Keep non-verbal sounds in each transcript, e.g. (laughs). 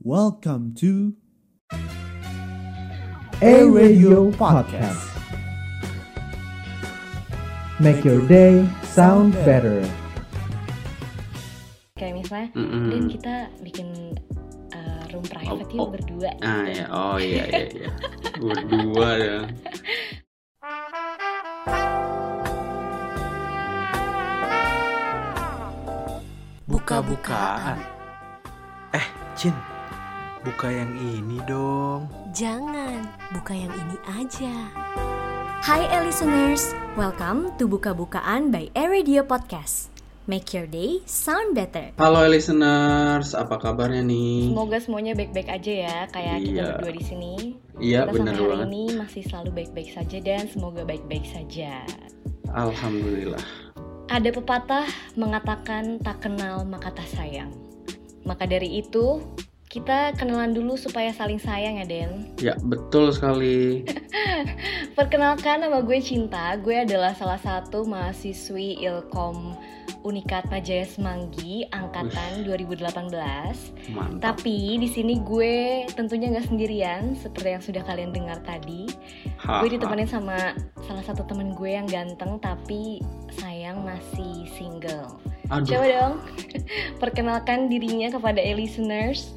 Welcome to A Radio Podcast. Make your day sound better. Kayak misalnya, Mm-mm. Dan kita bikin uh, room private Oh, yuk oh. berdua. Ah ya, oh iya iya iya. (laughs) Berdua ya. Buka-bukaan. Eh, Jin. Buka yang ini dong. Jangan, buka yang ini aja. Hai listeners, welcome to Buka-Bukaan by Radio Podcast. Make your day sound better. Halo listeners, apa kabarnya nih? Semoga semuanya baik-baik aja ya, kayak kita Iya. berdua di sini. Iya kita bener sampai hari banget. ini masih selalu baik-baik saja dan semoga baik-baik saja. Alhamdulillah. Ada pepatah mengatakan tak kenal maka tak sayang. Maka dari itu, kita kenalan dulu supaya saling sayang ya, Den. Ya betul sekali. (laughs) Perkenalkan nama gue Cinta, gue adalah salah satu mahasiswi Ilkom Unikata Jaya Semanggi angkatan 2018. Mantap. Tapi di sini gue tentunya nggak sendirian seperti yang sudah kalian dengar tadi. Ha, gue ha. ditemenin sama salah satu temen gue yang ganteng tapi sayang masih single. Aduh. Coba dong (laughs) perkenalkan dirinya kepada e listeners.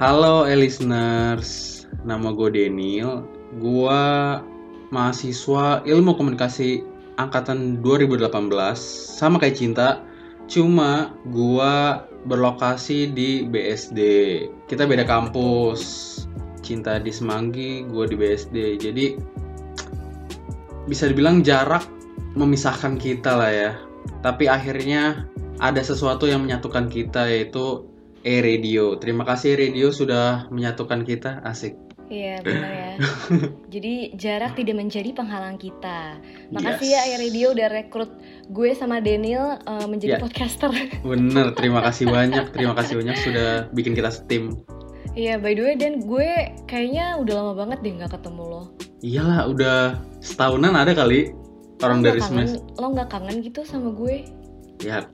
Halo eh, listeners, nama gue Daniel. Gua mahasiswa Ilmu Komunikasi angkatan 2018 sama kayak Cinta. Cuma gua berlokasi di BSD. Kita beda kampus. Cinta di Semanggi, gua di BSD. Jadi bisa dibilang jarak memisahkan kita lah ya. Tapi akhirnya ada sesuatu yang menyatukan kita yaitu E-Radio. Terima kasih E-Radio sudah menyatukan kita. Asik. Iya benar ya. (laughs) Jadi jarak tidak menjadi penghalang kita. Makasih Yes. ya Radio udah rekrut gue sama Daniel uh, menjadi Ya. podcaster. Bener, terima kasih (laughs) banyak. Terima kasih banyak sudah bikin kita setim. Iya by the way Dan gue kayaknya udah lama banget deh nggak ketemu lo. Iyalah, udah setahunan ada kali orang Lo dari semester. lo nggak kangen gitu sama gue? Ya,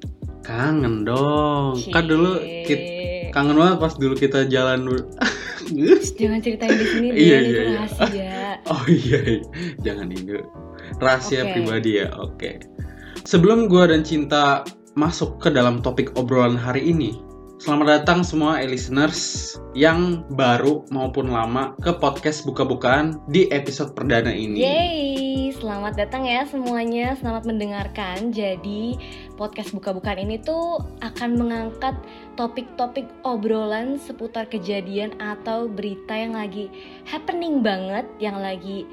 kangen dong. Kan dulu Cie. kita kangen banget pas dulu kita jalan dulu. Jangan ceritain di sini Iya, itu iya, iya. rahasia. (laughs) Oh iya, iya. jangan ini. Rahasia Oke. pribadi ya. Oke. Sebelum gua dan Cinta masuk ke dalam topik obrolan hari ini, selamat datang semua eh, listeners yang baru maupun lama ke podcast buka-bukaan di episode perdana ini. Yeay, selamat datang ya semuanya, selamat mendengarkan. Jadi podcast buka-bukaan ini tuh akan mengangkat topik-topik obrolan seputar kejadian atau berita yang lagi happening banget, yang lagi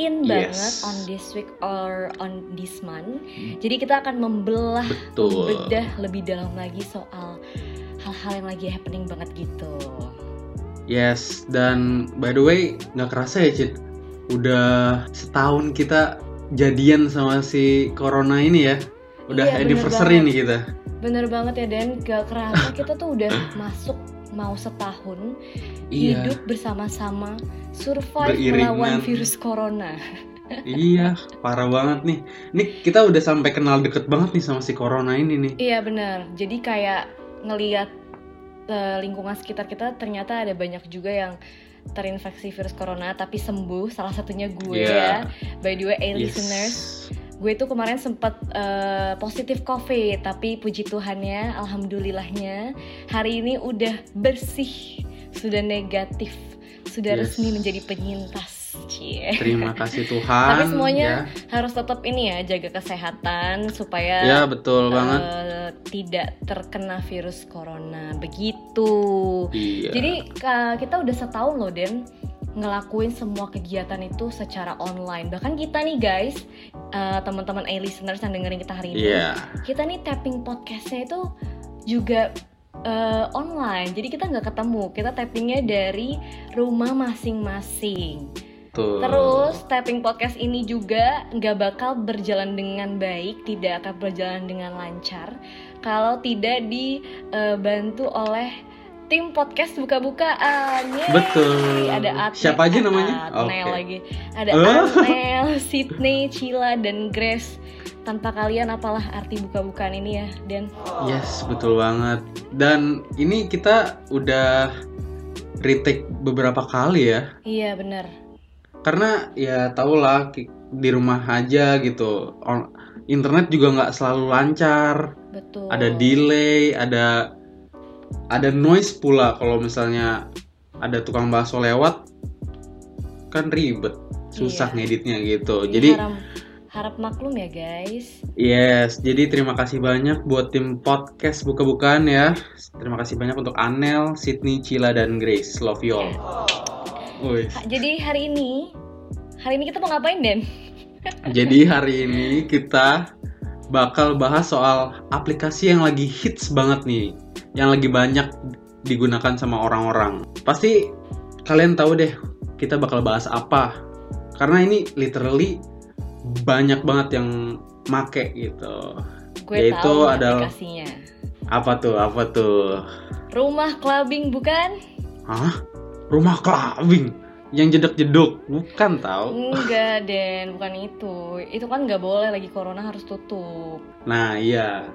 in Yes. banget on this week or on this month. Jadi kita akan membelah, Betul. membedah lebih dalam lagi soal hal-hal yang lagi happening banget gitu. Yes, dan by the way, nggak kerasa ya, Cid? Udah setahun kita jadian sama si Corona ini ya. Udah Iya, anniversary nih kita. Bener banget ya Dan, gak kerasa (coughs) kita tuh udah masuk mau setahun Iya. hidup bersama-sama survive Beriringan. melawan virus corona. (laughs) Iya, parah banget nih. Nih kita udah sampai kenal deket banget nih sama si Corona ini nih. Iya bener, jadi kayak ngeliat lingkungan sekitar kita ternyata ada banyak juga yang terinfeksi virus corona tapi sembuh salah satunya gue Iya. ya by the way eh, Yes. listeners gue tuh kemarin sempat eh, positif covid tapi puji Tuhannya alhamdulillahnya hari ini udah bersih sudah negatif sudah Yes. resmi menjadi penyintas cie Terima (laughs) kasih Tuhan. Tapi semuanya harus tetap ini ya jaga kesehatan supaya ya. Ya betul banget. eh, tidak terkena virus corona begitu. Iya. Jadi kita udah setahun loh Den ngelakuin semua kegiatan itu secara online. Bahkan kita nih guys, eh, teman-teman A listeners yang dengerin kita hari ini, Iya. kita nih tapping podcastnya itu juga eh, online. Jadi kita nggak ketemu, kita tappingnya dari rumah masing-masing. Tuh. Terus tapping podcast ini juga nggak bakal berjalan dengan baik, tidak akan berjalan dengan lancar kalau tidak dibantu oleh tim podcast buka-bukaan. Yeay. Betul. Ada Atne, Siapa aja namanya? Atnel Oke. lagi. Ada Oh. Atnel, Sydney, Cila, dan Grace. Tanpa kalian apalah arti buka-bukaan ini ya, Dan? Yes, betul banget. Dan ini kita udah retake beberapa kali ya. Iya bener. Karena ya tau lah di rumah aja gitu. Internet juga nggak selalu lancar. Betul. Ada delay, ada ada noise pula kalau misalnya ada tukang bakso lewat kan ribet, susah Iya. ngeditnya gitu. Jadi, Jadi harap, harap maklum ya guys. Yes, jadi terima kasih banyak buat tim podcast buka-bukaan ya. Terima kasih banyak untuk Anel, Sydney, Cila, dan Grace. Love you all. Wih. Ha- Jadi hari ini, hari ini kita mau ngapain Den? (laughs) Jadi hari ini kita bakal bahas soal aplikasi yang lagi hits banget nih, yang lagi banyak digunakan sama orang-orang. Pasti kalian tahu deh kita bakal bahas apa. Karena ini literally banyak banget yang make gitu. Gue Yaitu tahu adalah- aplikasinya. Apa tuh? Apa tuh? Rumah clubbing bukan? Hah? Rumah clubbing yang jedok-jedok bukan tahu. Enggak (laughs) Den, bukan itu. Itu kan nggak boleh lagi corona harus tutup. Nah, iya.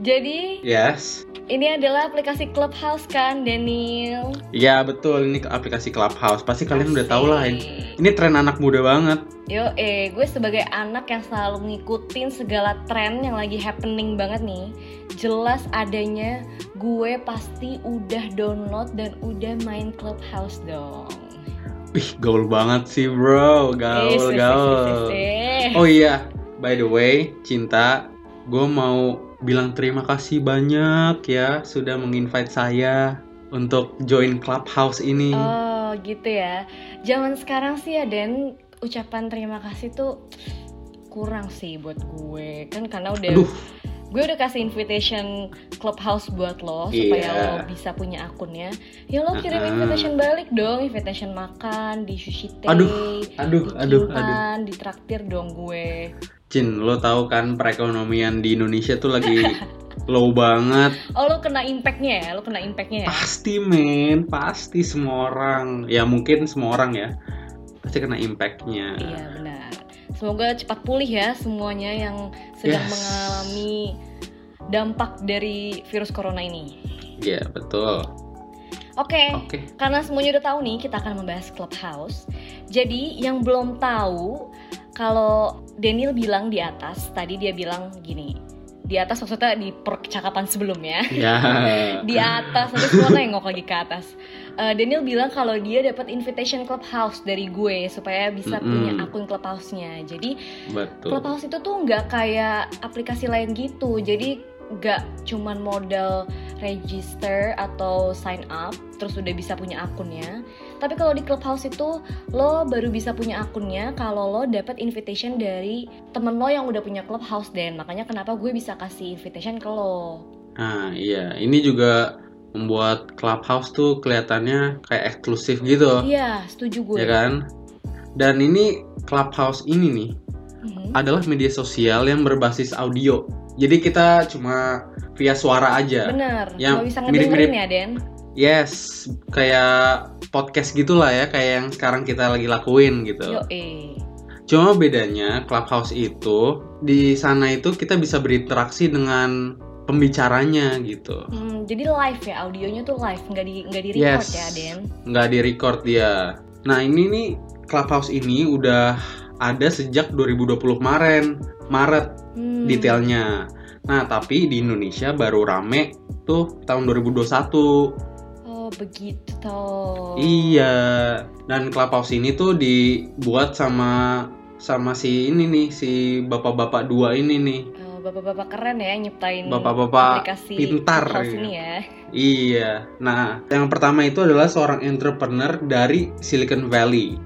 Jadi Yes. ini adalah aplikasi Clubhouse kan Daniel? Ya, betul ini aplikasi Clubhouse. Pasti kalian udah Asik. tahu lah ini. Ini tren anak muda banget. Yo, eh, gue sebagai anak yang selalu ngikutin segala tren yang lagi happening banget nih, jelas adanya gue pasti udah download dan udah main Clubhouse dong. Wih, gaul banget sih, Bro. Eh, Gaul, sih, gaul. Oh iya, by the way, Cinta, gue mau bilang terima kasih banyak ya sudah menginvite saya untuk join Clubhouse ini. Oh, gitu ya. Zaman sekarang sih ya, Den, ucapan terima kasih tuh kurang sih buat gue. Kan karena udah Aduh. gue udah kasih invitation clubhouse buat lo supaya Iya. lo bisa punya akunnya ya lo kirim Uh-uh. invitation balik dong invitation makan di sushi teh Aduh, aduh, di aduh, Kilpan, di traktir dong gue Cin, lo tahu kan perekonomian di Indonesia tuh lagi (laughs) low banget. oh lo kena impactnya ya lo kena impactnya ya Pasti men, pasti semua orang. Ya mungkin semua orang ya. Pasti kena impactnya. iya benar semoga cepat pulih ya semuanya yang sedang Yes. mengalami dampak dari virus corona ini Iya, betul. oke Oke. Karena semuanya udah tahu nih, kita akan membahas Clubhouse. Jadi yang belum tahu, kalau Daniel bilang di atas, tadi dia bilang gini. Di atas maksudnya di percakapan sebelumnya. Ya. (laughs) Di atas, nanti semua nengok lagi ke atas. Eh, Daniel bilang kalau dia dapat invitation Clubhouse dari gue supaya bisa Mm-mm. punya akun Clubhouse-nya. Jadi Betul. Clubhouse itu tuh nggak kayak aplikasi lain gitu. Jadi nggak cuman modal register atau sign up terus udah bisa punya akunnya. Tapi kalau di Clubhouse itu lo baru bisa punya akunnya kalau lo dapat invitation dari temen lo yang udah punya Clubhouse dan makanya kenapa gue bisa kasih invitation ke lo. Nah, iya. Ini juga membuat Clubhouse tuh kelihatannya kayak eksklusif gitu. Iya, setuju gue. Ya kan? Dan ini Clubhouse ini nih Mhm. adalah media sosial yang berbasis audio. Jadi kita cuma via suara aja. Bener, Yang bisa mirip-mirip. ya Den. Yes, kayak podcast gitulah ya, kayak yang sekarang kita lagi lakuin gitu. Yo eh. Cuma bedanya Clubhouse itu di sana itu kita bisa berinteraksi dengan pembicaranya gitu. Hmm, jadi live ya, audionya tuh live, nggak di nggak di record Yes. ya Den. Nggak di record dia. Nah ini nih Clubhouse ini udah ada sejak 2020 kemarin, Maret Hmm. detailnya. Nah tapi di Indonesia baru rame tuh tahun 2021. Begitu toh. Iya. Dan Clubhouse ini tuh dibuat sama sama si ini nih, si bapak-bapak dua ini nih. Oh, bapak-bapak keren ya nyiptain Bapak-bapak pintar, ya. ini ya. Iya. Nah, yang pertama itu adalah seorang entrepreneur dari Silicon Valley.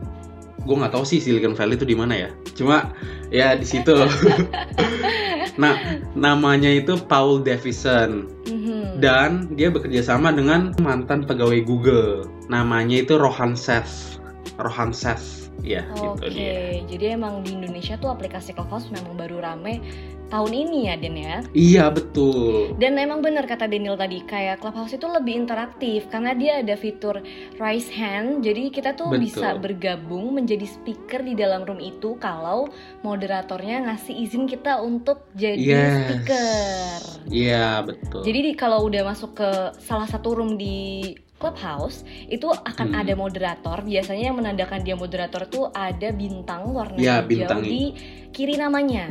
Gue nggak tahu sih Silicon Valley itu di mana ya. Cuma ya di situ. (laughs) nah, namanya itu Paul Davison Mhm. dan dia bekerja sama dengan mantan pegawai Google. Namanya itu Rohan Seth. Rohan Seth. Ya, Oke, gitu dia. jadi emang di Indonesia tuh aplikasi Clubhouse memang baru rame tahun ini ya Den ya. Iya, betul. Dan emang bener kata Daniel tadi, kayak Clubhouse itu lebih interaktif karena dia ada fitur raise hand. Jadi kita tuh Betul. bisa bergabung menjadi speaker di dalam room itu kalau moderatornya ngasih izin kita untuk jadi Yes. speaker. Iya, betul. Jadi di, kalau udah masuk ke salah satu room di Clubhouse itu akan Hmm. ada moderator. Biasanya yang menandakan dia moderator tuh ada bintang warna Ya, hijau bintang. di kiri namanya.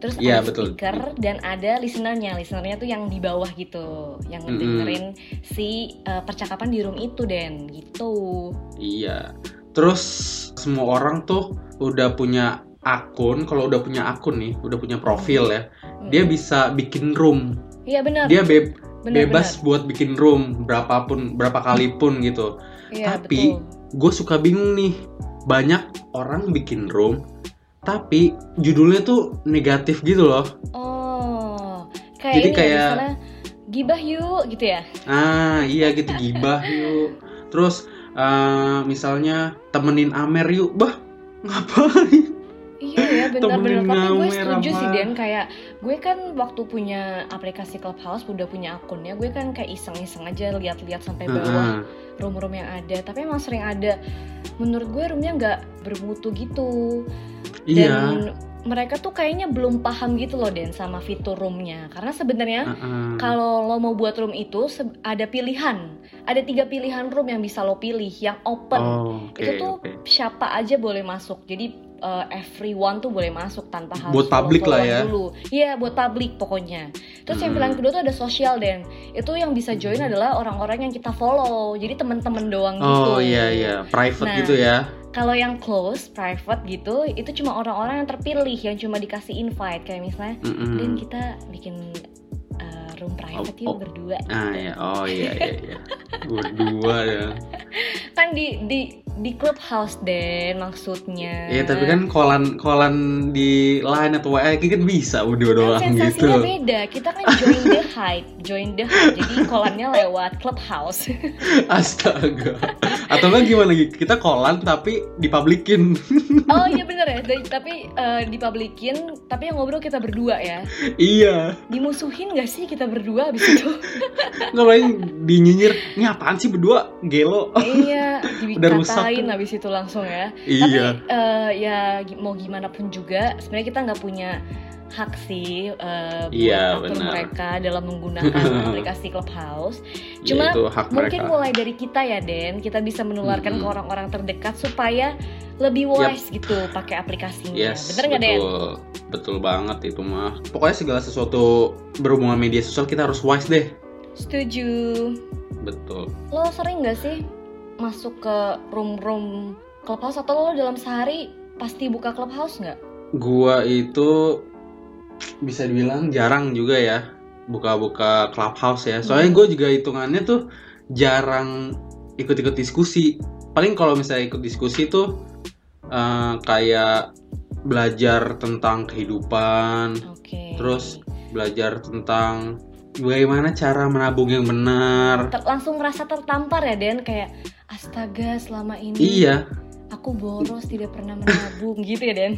Terus Iya, ada betul. speaker dan ada listenernya. Listenernya tuh yang di bawah gitu, yang Mm-mm. ngedengerin si uh, percakapan di room itu Den, gitu. Iya. Terus semua orang tuh udah punya akun. Kalau udah punya akun nih, udah punya profil ya, Hmm. dia bisa bikin room. Iya benar. Dia be- benar, bebas buat bikin room berapapun, berapa kali pun gitu. Iya, tapi-. Gue suka bingung nih, banyak orang bikin room, tapi judulnya tuh negatif gitu loh. Oh, kayak Jadi ini ya, kayak- misalnya gibah yuk gitu ya. Ah iya gitu gibah yuk. Terus eh, misalnya temenin Amer yuk, bah ngapain? Iya ya benar-benar tapi gue setuju sih. Den kayak gue kan waktu punya aplikasi Clubhouse udah punya akunnya gue kan kayak iseng-iseng aja lihat-lihat sampai bawah Heeh. room-room yang ada tapi emang sering ada menurut gue roomnya nggak bermutu gitu Iya. dan mereka tuh kayaknya belum paham gitu loh Den sama fitur roomnya karena sebenarnya Heeh. kalau lo mau buat room itu ada pilihan ada tiga pilihan room yang bisa lo pilih yang open Oh, oke itu tuh oke. siapa aja boleh masuk jadi uh, everyone tuh boleh masuk tanpa harus Buat publik lah ya. dulu iya buat publik pokoknya terus yang Hmm. pilihan kedua tuh ada sosial den itu yang bisa join adalah orang-orang yang kita follow jadi teman-teman doang gitu Oh iya iya, private Nah, gitu ya. kalau yang close private gitu itu cuma orang-orang yang terpilih yang cuma dikasih invite kayak misalnya Mm-mm. dan kita bikin uh, room private Oh, yuk oh. berdua Ah ya, oh iya iya iya. Berdua ya. (laughs) kan di di di clubhouse den maksudnya Iya tapi kan kolan kolan di line atau WA kan bisa berdua doang kan gitu. sensasinya beda kita kan join the hype join the hype jadi kolannya lewat clubhouse (laughs) Astaga. Atau enggak gimana lagi? Kita kolan tapi dipublikin. (laughs) oh iya bener ya (laughs) tapi eh, dipublikin tapi yang ngobrol kita berdua ya iya. dimusuhin gak sih kita berdua abis itu Nggak paling dinyinyir. Ini apaan sih berdua? Gelo. iya Udah rusak. Dikatain abis itu langsung ya Iya. tapi eh, ya mau gimana pun juga sebenarnya kita nggak punya hak sih eh, buat Iya, atur benar. mereka dalam menggunakan (laughs) aplikasi Clubhouse Ya, Cuma hak mungkin mereka. mulai dari kita ya Den kita bisa menularkan Mm-mm. ke orang-orang terdekat supaya lebih wise gitu pakai aplikasinya Yes, bener nggak Den? betul. Betul banget itu mah. Pokoknya segala sesuatu berhubungan media sosial kita harus wise deh. Setuju. Betul. Lo sering nggak sih masuk ke room-room clubhouse atau lo dalam sehari pasti buka clubhouse nggak? Gua itu bisa dibilang jarang juga ya buka-buka clubhouse ya. Soalnya Hmm. gue juga hitungannya tuh jarang ikut-ikut diskusi. Paling kalau misalnya ikut diskusi tuh eh, kayak belajar tentang kehidupan, Oke. Terus? belajar tentang bagaimana cara menabung yang benar. Ter- langsung merasa tertampar ya Den kayak astaga selama ini Iya, aku boros tidak pernah menabung (laughs) gitu ya Den?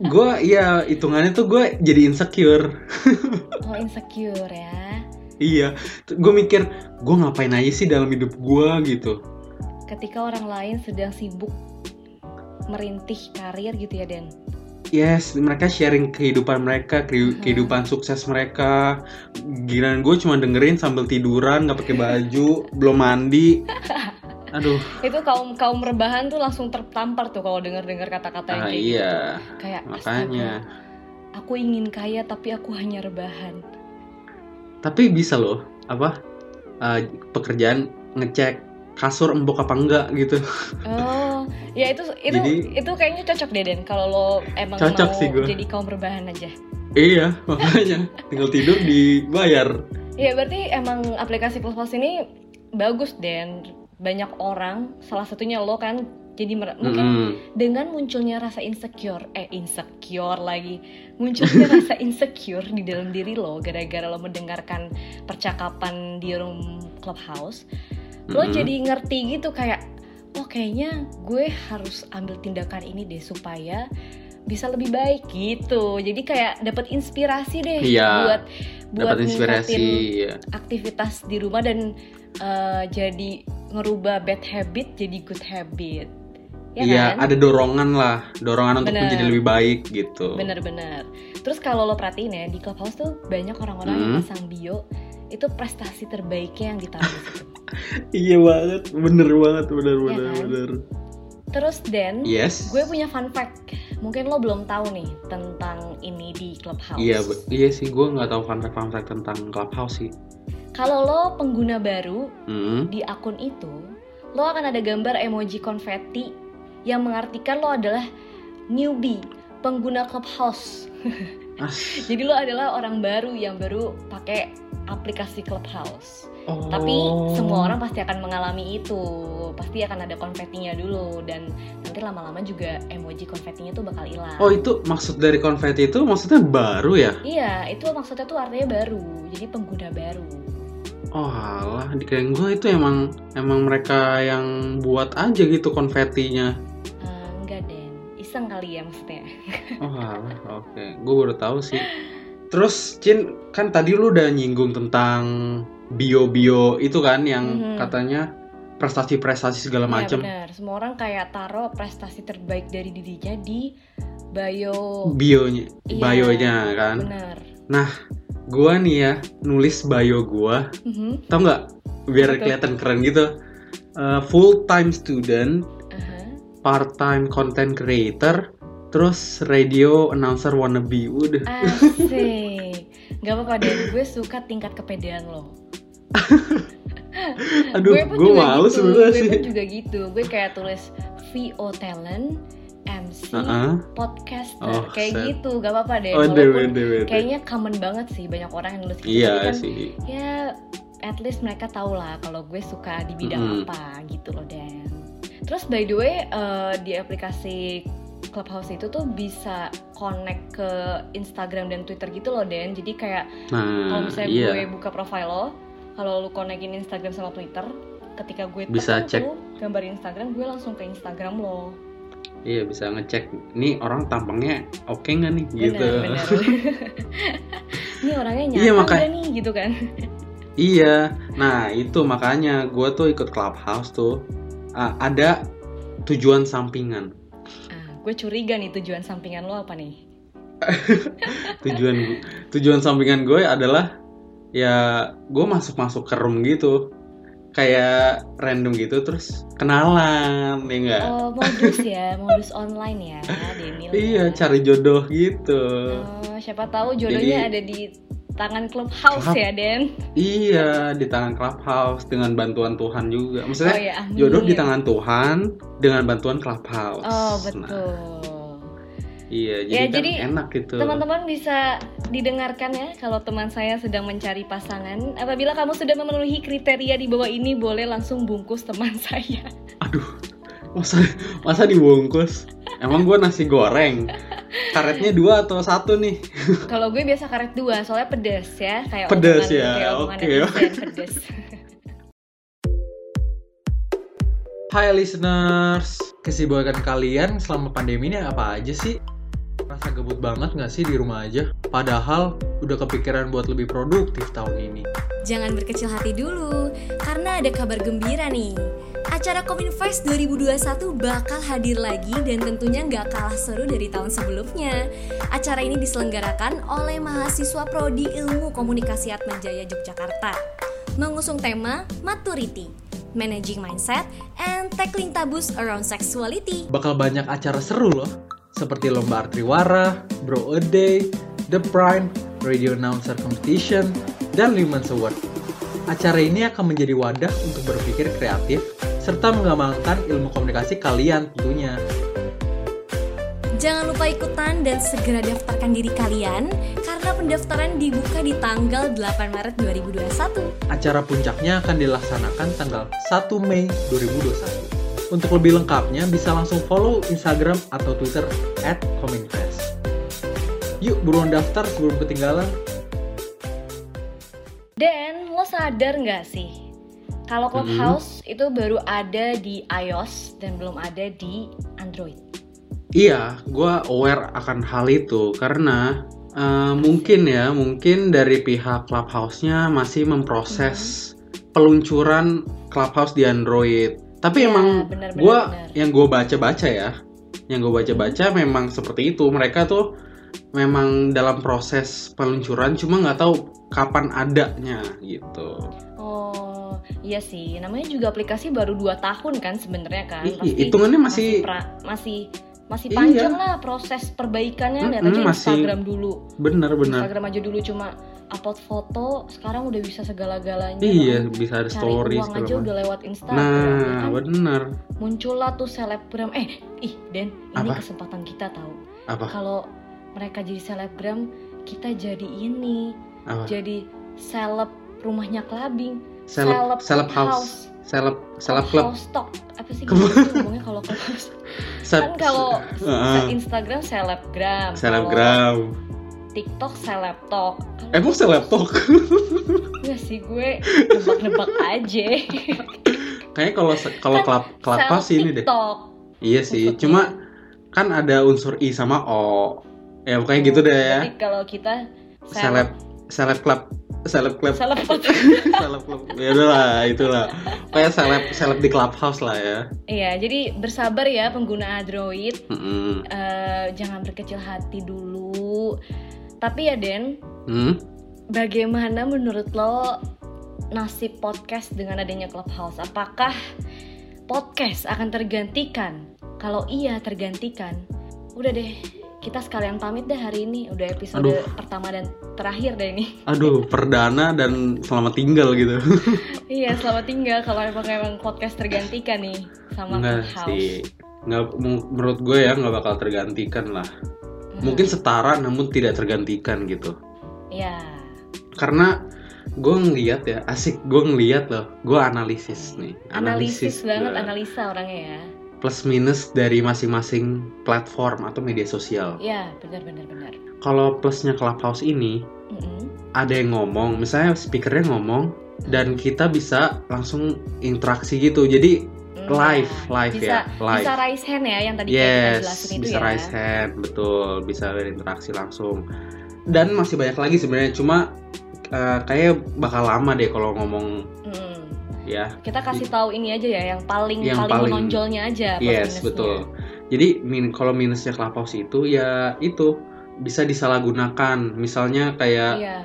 gue iya hitungannya tuh gue jadi insecure. (laughs) Oh insecure ya. Iya, gue mikir gue ngapain aja sih dalam hidup gue gitu. ketika orang lain sedang sibuk merintih karir gitu ya Den Yes, mereka sharing kehidupan mereka, Hmm. kehidupan sukses mereka. Giliran gue cuma dengerin sambil tiduran, nggak pakai baju, belum mandi. (laughs) Aduh, itu kaum kaum rebahan tuh langsung tertampar tuh kalau dengar dengar kata-kata yang ah, kayak iya, gitu kayak makanya. "Astaga, aku ingin kaya tapi aku hanya rebahan Tapi bisa loh, apa eh, pekerjaan ngecek kasur empuk apa enggak gitu. oh ya itu itu Jadi- itu kayaknya cocok deh Den kalau lo emang Cocok mau sih gua. jadi kaum rebahan aja iya, (laughs) makanya tinggal tidur dibayar. ya berarti emang aplikasi Clubhouse ini bagus Den banyak orang salah satunya lo kan jadi mer- mungkin dengan munculnya rasa insecure eh insecure lagi munculnya (laughs) rasa insecure di dalam diri lo gara-gara lo mendengarkan percakapan di room clubhouse lo jadi ngerti gitu kayak oh kayaknya gue harus ambil tindakan ini deh supaya bisa lebih baik gitu jadi kayak dapat inspirasi deh Iya, buat buat inspirasi. ningkatin ya. aktivitas di rumah dan eh, jadi ngerubah bad habit jadi good habit ya Iya, kan? ada dorongan lah, dorongan untuk Bener. menjadi lebih baik gitu. Bener-bener. Terus kalau lo perhatiin ya di clubhouse tuh banyak orang-orang yang Hmm. pasang bio itu prestasi terbaiknya yang ditaruh di situ. Iya banget, bener banget, bener Iya bener kan? bener. Terus Dan, Yes. gue punya fun fact. Mungkin lo belum tahu nih tentang ini di Clubhouse. Iya, iya sih, gue nggak tahu fun fact fun fact tentang Clubhouse sih. Kalau lo pengguna baru Hmm. di akun itu, lo akan ada gambar emoji konfeti yang mengartikan lo adalah newbie, pengguna Clubhouse. (laughs) Jadi lo adalah orang baru yang baru pakai aplikasi Clubhouse. Oh. Tapi semua orang pasti akan mengalami itu. Pasti akan ada konfetinya dulu dan nanti lama-lama juga emoji konfetinya tuh bakal hilang. Oh itu maksud dari konfeti itu maksudnya baru ya? Iya, itu maksudnya tuh artinya baru. Jadi pengguna baru. Oh alah, di kirain gue itu emang emang mereka yang buat aja gitu konfetinya. Eh, enggak, Den. Iseng kali ya maksudnya. (laughs) Oh alah, oke. Gue baru tahu sih. Terus Cin, kan tadi lu udah nyinggung tentang bio-bio itu kan yang Mhm. katanya prestasi-prestasi segala Iya, macem. benar. Semua orang kayak taruh prestasi terbaik dari dirinya di bio. Bionya, Iya, bionya kan. Benar. Gua nih ya nulis bio gua, Mhm. tau nggak? Biar tuh? kelihatan keren gitu. full time student, Aha. part time content creator, terus radio announcer wannabe. Udah. Asik. Gak apa-apa Den, gue suka tingkat kepedean lo. (laughs) Aduh, gue pun gue juga malu gitu. sebenarnya Gue sih. pun juga gitu. Gue kayak tulis VO talent, MC, Heeh. podcaster, Oh, kayak set. gitu. Gak apa-apa deh. Oh, Walaupun wede, wede. kayaknya common banget sih banyak orang yang nulis gitu. Iya kan, sih. Ya, at least mereka tahu lah kalau gue suka di bidang Mm-mm. apa gitu loh Dan. Terus by the way eh, di aplikasi Clubhouse itu tuh bisa connect ke Instagram dan Twitter gitu loh Dan. Jadi kayak kalau Nah, misalnya iya. gue buka profile lo, kalau lu connectin Instagram sama Twitter, ketika gue Bisa cek. gambar Instagram, gue langsung ke Instagram lo. Iya bisa ngecek. Nih orang tampangnya oke nggak nih gitu. Bener, bener. (laughs) Ini orangnya nyata Iya, makanya- nih gitu kan? Iya. Nah itu makanya gue tuh ikut clubhouse tuh. Ah, ada tujuan sampingan. Gue curiga nih tujuan sampingan lo apa nih? (laughs) Tujuan tujuan sampingan gue adalah ya gue masuk masuk ke room gitu. Kayak random gitu terus kenalan ya enggak? Oh, modus ya, modus online ya, Denil. Iya ya. cari jodoh gitu. Oh, siapa tahu jodohnya Jadi- ada di tangan clubhouse Club- ya, Den. Iya di tangan clubhouse dengan bantuan Tuhan juga. Maksudnya oh ya, amin. jodoh di tangan Tuhan dengan bantuan clubhouse. Oh, Nah, betul. iya, jadi Ya, kan jadi enak gitu. Teman-teman bisa didengarkan ya kalau teman saya sedang mencari pasangan. Apabila kamu sudah memenuhi kriteria di bawah ini, boleh langsung bungkus teman (laughs) saya. Aduh, masa masa dibungkus? Emang gua nasi goreng. Karetnya dua atau satu nih? (laughs) kalau gue biasa karet dua, soalnya pedes ya, kayak Pedes ya, oke, netizen, pedes. (laughs) Hai listeners, kesibukan kalian selama pandemi ini apa aja sih? Rasa gebut banget nggak sih di rumah aja? Padahal udah kepikiran buat lebih produktif tahun ini. Jangan berkecil hati dulu, karena ada kabar gembira nih. Acara Kominfest 2021 bakal hadir lagi dan tentunya nggak kalah seru dari tahun sebelumnya. Acara ini diselenggarakan oleh mahasiswa Prodi Ilmu Komunikasi Atmajaya Yogyakarta. Mengusung tema Maturity, Managing Mindset, and Tackling Tabus Around Sexuality. Bakal banyak acara seru loh, seperti Lomba Artriwara, Bro A Day, The Prime, Radio Announcer Competition, dan Women's Award. Acara ini akan menjadi wadah untuk berpikir kreatif, serta mengembangkan ilmu komunikasi kalian tentunya. Jangan lupa ikutan dan segera daftarkan diri kalian karena pendaftaran dibuka di tanggal 8 Maret 2021. Acara puncaknya akan dilaksanakan tanggal 1 Mei 2021. Untuk lebih lengkapnya bisa langsung follow Instagram atau Twitter at Kominfest. Yuk buruan daftar sebelum ketinggalan. Dan lo sadar nggak sih kalau Clubhouse itu baru ada di iOS dan belum ada di Android. Iya, gua aware akan hal itu karena eh, mungkin ya, mungkin dari pihak clubhouse-nya masih memproses peluncuran clubhouse di Android. Tapi Iya, emang benar. yang gue baca-baca ya, yang gue baca-baca memang seperti itu. Mereka tuh memang dalam proses peluncuran, cuma nggak tahu kapan adanya gitu. Oh, Iya sih, namanya juga aplikasi baru 2 tahun kan sebenarnya kan. Iya, Pasti hitungannya masih- pra- masih masih Iya. panjang lah proses perbaikannya. Lihat Mm-mm, aja masih- Instagram dulu. Bener-bener. Instagram aja dulu cuma upload foto, sekarang udah bisa segala-galanya. Iya, kan. bisa ada Cari story uang aja udah lewat Instagram. ya Nah, kan? bener. Muncullah tuh selebgram. Eh, ih, Den, ini Apa? kesempatan kita tahu. Apa? Kalau mereka jadi selebgram, kita jadi ini, Apa? jadi seleb rumahnya clubbing. Seleb, seleb house. Seleb, seleb club. House talk. Apa sih (laughs) gitu ngomongnya kalau kan kalau Heeh. Instagram selebgram. Selebgram. TikTok selebtok. Kalau Emang seleb talk? Enggak sih gue nebak-nebak aja. Kayaknya kalau kalau Kan club club house ini deh. Iya sih, Maksudnya- cuma kan ada unsur i sama o. Ya pokoknya gitu deh ya. Kalau kita Seleb seleb club seleb club seleb (laughs) seleb club. Ya udahlah, itulah. Kayak seleb seleb di clubhouse lah ya. Iya, jadi bersabar ya pengguna Android. Mm-mm. Eh, jangan berkecil hati dulu. Tapi ya Den, Hmm? bagaimana menurut lo nasib podcast dengan adanya Clubhouse? Apakah podcast akan tergantikan? Kalau iya tergantikan, udah deh kita sekalian pamit deh hari ini. Udah episode Aduh. pertama dan terakhir deh ini. (laughs) Aduh, perdana dan selamat tinggal gitu. (laughs) iya, selamat tinggal kalau emang emang podcast tergantikan nih sama Enggak Clubhouse. sih. Nggak, menurut gue ya nggak bakal tergantikan lah. Mhm. Mungkin setara namun tidak tergantikan gitu. ya. Karena gue ngeliat ya, asik gue ngeliat loh. Gue analisis nih. Analisis, banget, gue. analisa orangnya ya. Plus minus dari masing-masing platform atau media sosial. Ya, benar benar benar. Kalau plusnya Clubhouse ini Mm-mm. ada yang ngomong, misalnya speakernya ngomong dan kita bisa langsung interaksi gitu. Jadi Mm, live, live bisa, ya, live. Bisa raise hand ya yang tadi kita Yes, jelasin itu bisa ya. raise hand, betul, bisa berinteraksi langsung. Dan masih banyak lagi sebenarnya, cuma eh, kayak bakal lama deh kalau ngomong Mm. Ya. Kita kasih tahu ini aja ya yang paling Yang paling, paling- menonjolnya aja. Yes, minusnya. betul. Jadi min kalau minusnya Clubhouse itu ya itu bisa disalahgunakan. Misalnya kayak Iya.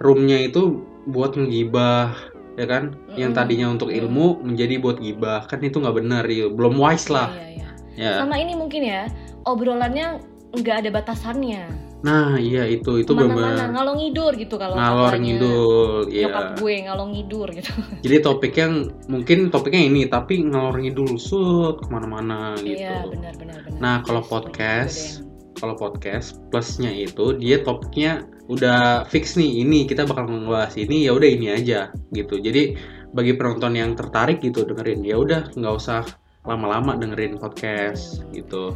roomnya itu buat ngegibah, ya kan? Yang Mm-mm. tadinya untuk Mm. ilmu menjadi buat gibah, kan itu nggak benar, ya. belum wise lah. Iya, iya. Ya. Sama ini mungkin ya obrolannya nggak ada batasannya. Nah, iya itu itu benar. ngalor ngidur gitu kalau Ngalor katanya ngidul, Nyokap gue ngalor ngidur gitu. (laughs) Jadi topiknya mungkin topiknya ini, tapi ngalor ngidul sud ke mana-mana gitu. Iya, benar benar benar. Nah, kalau podcast, kalau podcast plusnya itu dia topiknya udah fix nih ini kita bakal ngebahas ini ya udah ini aja gitu jadi bagi penonton yang tertarik gitu dengerin ya udah nggak usah lama-lama dengerin podcast Hmm. gitu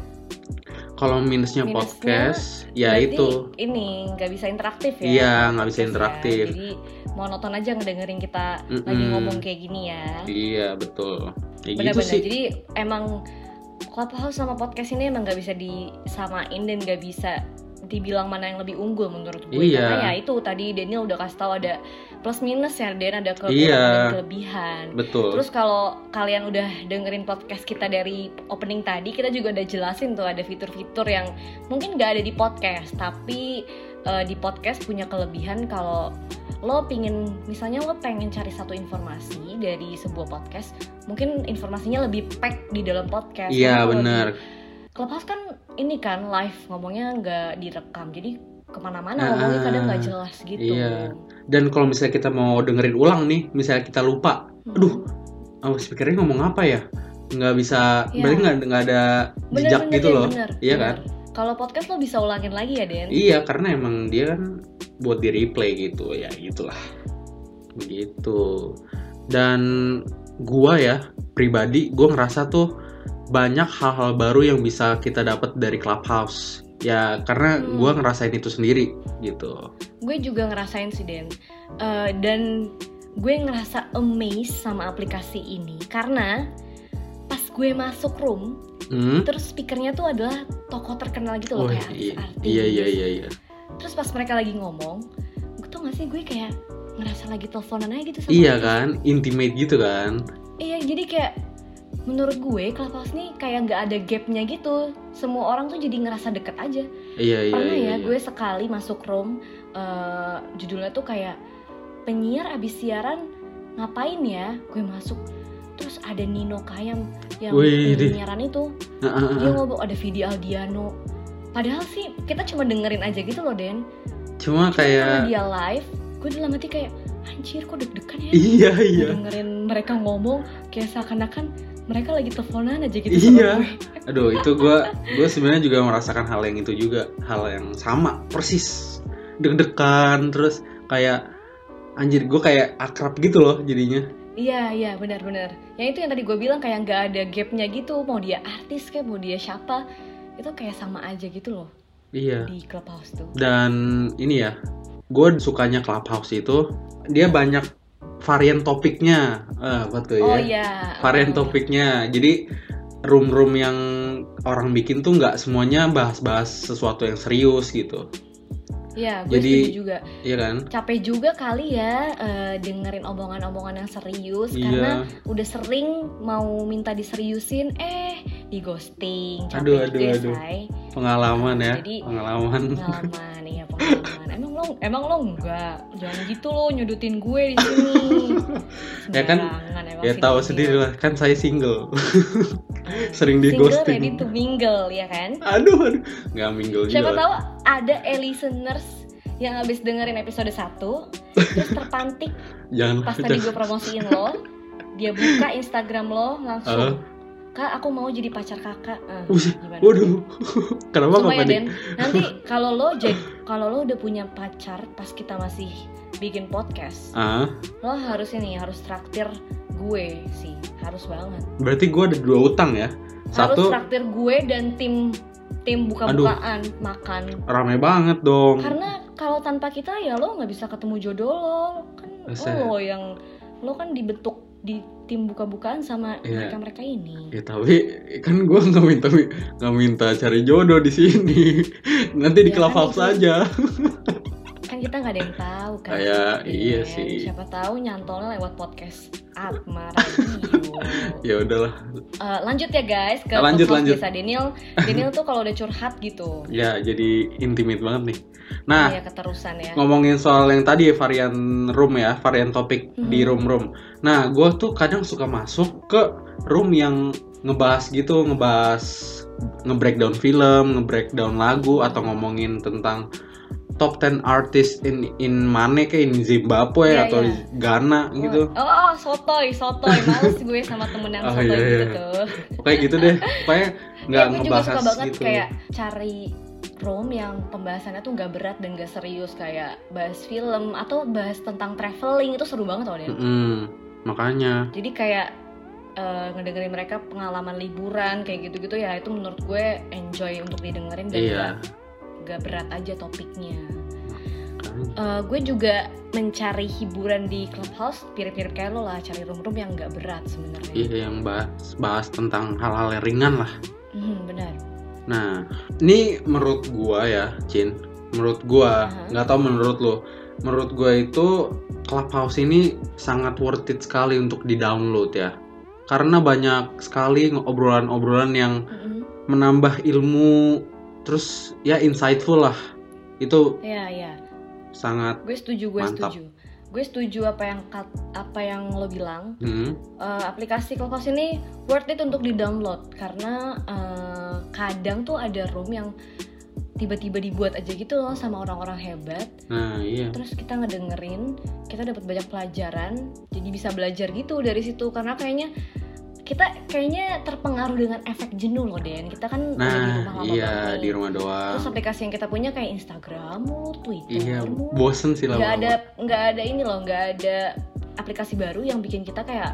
kalau minusnya, Minusnya podcast ya Berarti itu ini nggak bisa interaktif ya. Iya, nggak bisa podcast ya. interaktif. Jadi monoton aja ngedengerin kita Mm-mm. lagi ngomong kayak gini ya. iya betul ya gitu Benar-benar. sih Jadi emang Clubhouse sama podcast ini emang nggak bisa disamain dan nggak bisa dibilang mana yang lebih unggul menurut gue Iya. karena ya itu tadi Daniel udah kasih tahu ada plus minus ya Dan ada kekurangan Iya. dan kelebihan. betul Terus kalau kalian udah dengerin podcast kita dari opening tadi, kita juga udah jelasin tuh ada fitur-fitur yang mungkin nggak ada di podcast, tapi eh, di podcast punya kelebihan kalau lo pingin, misalnya lo pengen cari satu informasi dari sebuah podcast, mungkin informasinya lebih pack di dalam podcast. iya benar Clubhouse kan ini kan live ngomongnya nggak direkam, jadi ke mana-mana Ah, ngomongnya kadang nggak jelas gitu. iya. Dan kalau misalnya kita mau dengerin ulang nih misalnya kita lupa Hmm. aduh oh speakernya ngomong apa ya nggak bisa Iya. berarti nggak nggak ada Bener, jejak bener, gitu loh bener, iya bener. kan Kalau podcast lo bisa ulangin lagi ya Den? iya karena emang dia kan buat di replay gitu ya gitulah begitu dan gua ya pribadi gua ngerasa tuh banyak hal-hal baru yang bisa kita dapat dari clubhouse ya karena Hmm. gua ngerasain itu sendiri gitu. Gue juga ngerasain sih Den. Eh, dan gue ngerasa amazed sama aplikasi ini karena pas gue masuk room hmm? terus speakernya tuh adalah tokoh terkenal gitu loh Oh, kayak iya, artis-artis iya iya iya iya. Terus pas mereka lagi ngomong gue tuh gak sih gue kayak ngerasa lagi teleponan aja gitu sama iya kan intimate gitu kan. Iya jadi kayak menurut gue Clubhouse nih kayak nggak ada gapnya gitu. Semua orang tuh jadi ngerasa deket aja. Iya iya pernah iya, ya iya. gue sekali masuk room eh, judulnya tuh kayak penyiar abis siaran ngapain ya? Gue masuk. Terus ada Nino Kayam yang Wih, di- penyiaran itu. Nah, ah, ah, dia ngomong ada Vidi Aldiano. Padahal sih kita cuma dengerin aja gitu loh Den. Cuma Cuma kayak dia live gue dalam hati kayak anjir kok deg-degan ya? Iya iya. Dengerin mereka ngomong kayak seakan-akan mereka lagi teleponan aja gitu Iya. aduh itu gue gue sebenarnya juga merasakan hal yang itu juga hal yang sama persis deg-degan terus kayak anjir gue kayak akrab gitu loh jadinya Iya iya benar-benar. Yang itu yang tadi gue bilang kayak nggak ada gapnya gitu. Mau dia artis kayak mau dia siapa itu kayak sama aja gitu loh iya di clubhouse tuh. dan ini ya gue sukanya clubhouse itu dia banyak varian topiknya eh apa tuh Oh ya iya. varian Oh. topiknya jadi room-room yang orang bikin tuh nggak semuanya bahas-bahas sesuatu yang serius gitu Iya, gue Jadi- setuju juga. iya kan Capek juga kali ya eh, dengerin omongan-omongan yang serius Iya. karena udah sering mau minta diseriusin eh di ghosting. Capek Aduh, juga aduh, ya, aduh. Say. pengalaman ya Jadi- pengalaman Pengalaman, iya pengalaman. Emang lo, emang lo enggak, jangan gitu lo nyudutin gue di sini. (laughs) Ya kan, ya tahu sendiri lah kan saya single (laughs) (laughs) sering di Single ghosting ready to mingle ya kan? aduh aduh nggak mingle Siapa juga tahu ada listeners yang habis dengerin episode 1 terus terpantik (laughs) jangan pas (laughs) tadi gue promosiin lo, dia buka Instagram lo langsung. Kak, aku mau jadi pacar kakak. Gimana? waduh kenapa nggak ya Den, nanti kalau lo jadi kalau lo udah punya pacar pas kita masih bikin podcast, ah lo harus ini harus traktir gue sih, harus banget. berarti gue ada dua utang ya Harus satu traktir gue dan tim tim buka-bukaan makan. rame banget dong Karena kalau tanpa kita ya lo nggak bisa ketemu jodoh lo, kan lo yang lo kan dibentuk di tim buka-bukaan sama Iya. mereka-mereka ini. Ya tapi kan gue nggak minta nggak minta cari jodoh di sini. (laughs) Nanti di Ya, kan clubhouse itu. aja. (laughs) Kan kita nggak ada yang tahu kan. Kayak, iya sih. Siapa tahu nyantolnya lewat podcast Atma Radio. (laughs) Ya udahlah. Eh, lanjut ya guys ke Lanjut, podcast lanjut. Desa Daniel. Daniel tuh kalau udah curhat gitu. (laughs) Ya jadi intimate banget nih. Nah Iya keterusan ya. ngomongin soal yang tadi ya, varian room ya, varian topik di Mhm. room room. Nah gue tuh kadang suka masuk ke room yang ngebahas gitu, ngebahas nge-breakdown film, nge-breakdown lagu atau ngomongin tentang top 10 artist in in mana kayak in Zimbabwe Iya, atau iya. Ghana gitu. Oh, oh, sotoy, sotoy. Males gue sama temen yang (laughs) Oh, sotoy iya, gitu iya. tuh. Kayak gitu deh. Pokoknya (laughs) nggak Ya, gue juga ngebahas suka banget gitu. kayak cari room yang pembahasannya tuh nggak berat dan gak serius kayak bahas film atau bahas tentang traveling itu seru banget loh Den. Mm-mm. Makanya Jadi kayak eh, ngedengerin mereka pengalaman liburan kayak gitu-gitu ya itu menurut gue enjoy untuk didengerin dan iya. Nggak berat aja topiknya. Eh, gue juga mencari hiburan di clubhouse mirip-mirip kayak lo lah cari room-room yang nggak berat sebenarnya. Iya yang bahas bahas tentang hal-hal yang ringan lah. Hmm, benar. Nah, ini menurut gua ya, Cin. Menurut gua, Aha. nggak tahu menurut lo. Menurut gua itu Clubhouse ini sangat worth it sekali untuk di-download ya. Karena banyak sekali obrolan-obrolan yang Mm-mm. menambah ilmu terus ya insightful lah. Itu Iya, iya. sangat Gue setuju, gue Mantap. setuju. Gue setuju apa yang kat- apa yang lo bilang. hmm, Eh, aplikasi Clubhouse ini worth it untuk di-download karena eh, kadang tuh ada room yang tiba-tiba dibuat aja gitu loh sama orang-orang hebat. Nah, iya. Terus kita ngedengerin, kita dapat banyak pelajaran. Jadi bisa belajar gitu dari situ karena kayaknya kita kayaknya terpengaruh dengan efek jenuh loh Den. Kita kan udah di rumah Nah, lama iya banget di rumah doang. Terus aplikasi yang kita punya kayak Instagram Twitter Iya, bosen sih nggak lama-lama. ada nggak ada ini loh nggak ada aplikasi baru yang bikin kita kayak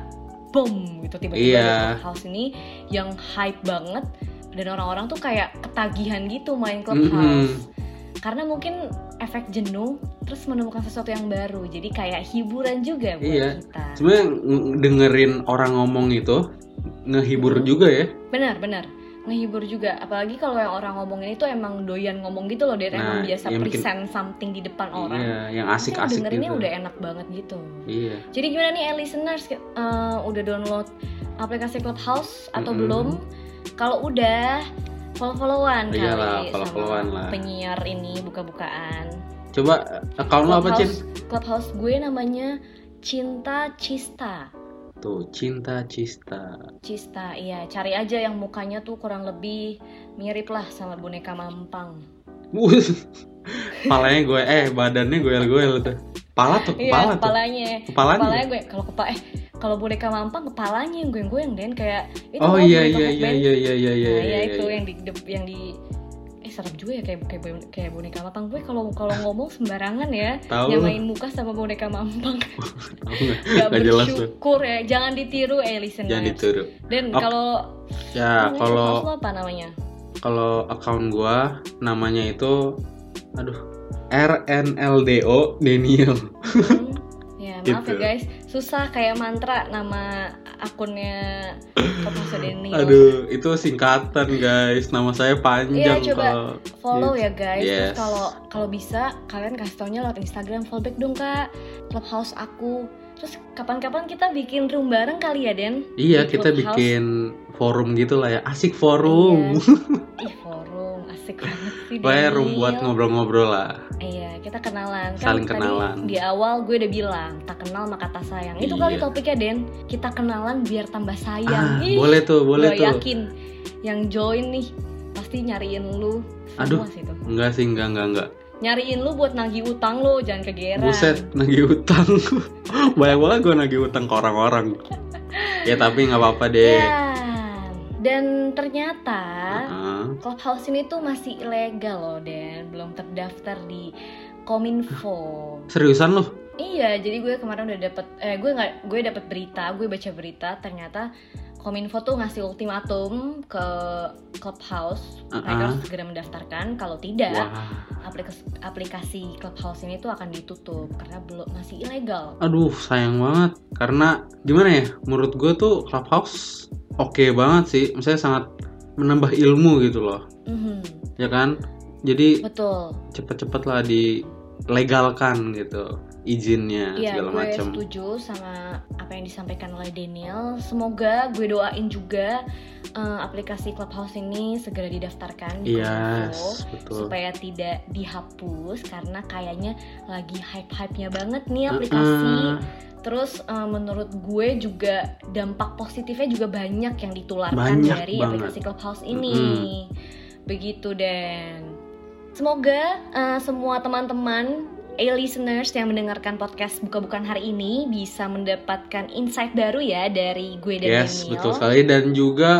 boom gitu tiba-tiba Iya. ada Clubhouse ini yang hype banget dan orang-orang tuh kayak ketagihan gitu main Clubhouse karena mungkin efek jenuh terus menemukan sesuatu yang baru jadi kayak hiburan juga buat Iya. kita Sebenarnya ng- dengerin orang ngomong itu ngehibur juga ya. benar benar ngehibur juga apalagi kalau yang orang ngomongin itu emang doyan ngomong gitu loh dia emang Nah, biasa ya mungkin- present something di depan orang Iya, yang asik-asik dengerinnya gitu. udah enak banget gitu Iya. Jadi gimana nih listeners Eh, udah download aplikasi Clubhouse atau Mm-mm. belum? Kalau udah follow-followan Iyalah, kali follow-followan sama lah. penyiar ini buka-bukaan. Coba account lo apa, Cin? Clubhouse gue namanya Cinta Cista. Tuh, cinta cista. Cista, iya. Cari aja yang mukanya tuh kurang lebih mirip lah sama boneka mampang. (laughs) Palanya gue, eh badannya goel-goel tuh. Pala tuh, Iya, kepala tuh. kepalanya. Kepalanya. Kepalanya gue kalau kepala eh kalau boneka mampang kepalanya yang goyang-goyang Den kayak itu Oh loh iya iya iya iya iya iya iya. Nah, iya iya, itu iya. yang di yang di eh serem juga ya kayak kayak kayak boneka mampang gue kalau kalau (laughs) ngomong sembarangan ya nyamain muka sama boneka mampang nggak? (laughs) (laughs) gak Nggak jelas bersyukur ya jangan ditiru eh listeners Jangan ditiru. dan kalau Ya, kalau apa namanya kalau account gua namanya itu aduh RNLDO Daniel. Hmm, ya maaf Gitu. ya guys susah kayak mantra nama akunnya Daniel Aduh, itu singkatan guys. Nama saya panjang Iya, coba kalau follow Yes. ya guys. Yes. Terus kalau kalau bisa kalian kasih taunya lewat Instagram follow back dong kak clubhouse aku. Terus kapan-kapan kita bikin room bareng kali ya Den? Iya, Di kita Clubhouse. bikin forum gitu lah ya. Asik forum. (laughs) Ih forum asik banget sih. Pokoknya room buat ngobrol-ngobrol lah. Iya kita kenalan. Saling kan kenalan. Tadi di awal gue udah bilang tak kenal maka tak sayang. Itu Iya. kali topiknya Den. Kita kenalan biar tambah sayang. Ah, Ih, boleh tuh, boleh gue tuh. yakin yang join nih pasti nyariin lu. Aduh. Sih. Enggak sih, enggak, enggak, enggak. Nyariin lu buat nagih utang lu, jangan kegeran. Buset, nagih utang. (laughs) Banyak banget gue nagih utang ke orang-orang. ya tapi nggak apa-apa deh. (laughs) Ya, dan ternyata Heeh. Clubhouse ini tuh masih ilegal loh dan belum terdaftar di Kominfo. Seriusan loh? Iya, jadi gue kemarin udah dapet, eh gue nggak, gue dapet berita, gue baca berita ternyata Kominfo tuh ngasih ultimatum ke Clubhouse, mereka Uh-uh. harus segera mendaftarkan. Kalau tidak, Wah. aplikasi, aplikasi Clubhouse ini tuh akan ditutup karena belum masih ilegal. Aduh, sayang banget. Karena gimana ya? Menurut gue tuh Clubhouse oke banget sih. Misalnya sangat menambah ilmu gitu loh. Mhm, Ya kan? Jadi betul. cepet-cepet lah dilegalkan gitu izinnya Iya, segala gue macam. setuju sama apa yang disampaikan oleh Daniel. Semoga gue doain juga eh, aplikasi Clubhouse ini segera didaftarkan di Kominfo Yes, betul. supaya tidak dihapus karena kayaknya lagi hype-hype-nya banget nih aplikasi. Heeh. Terus eh, menurut gue juga dampak positifnya juga banyak yang ditularkan Banyak dari banget. aplikasi Clubhouse ini. Begitu dan semoga eh, semua teman-teman A-listeners yang mendengarkan podcast buka-bukan hari ini bisa mendapatkan insight baru ya dari gue dan Yes, Daniel. betul sekali dan juga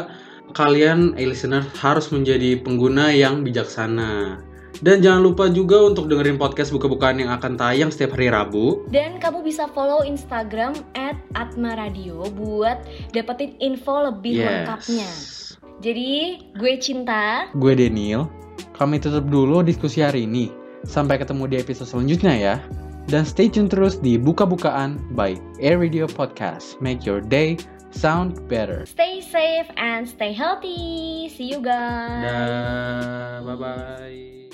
kalian listener harus menjadi pengguna yang bijaksana. Dan jangan lupa juga untuk dengerin podcast buka-bukaan yang akan tayang setiap hari Rabu. Dan kamu bisa follow Instagram at Atma Radio buat dapetin info lebih lengkapnya. Jadi, gue Cinta. Gue Daniel. Kami tutup dulu diskusi hari ini. Sampai ketemu di episode selanjutnya ya. Dan stay tune terus di Buka-Bukaan by Air Radio Podcast. Make your day sound better. Stay safe and stay healthy. See you guys. Bye-bye.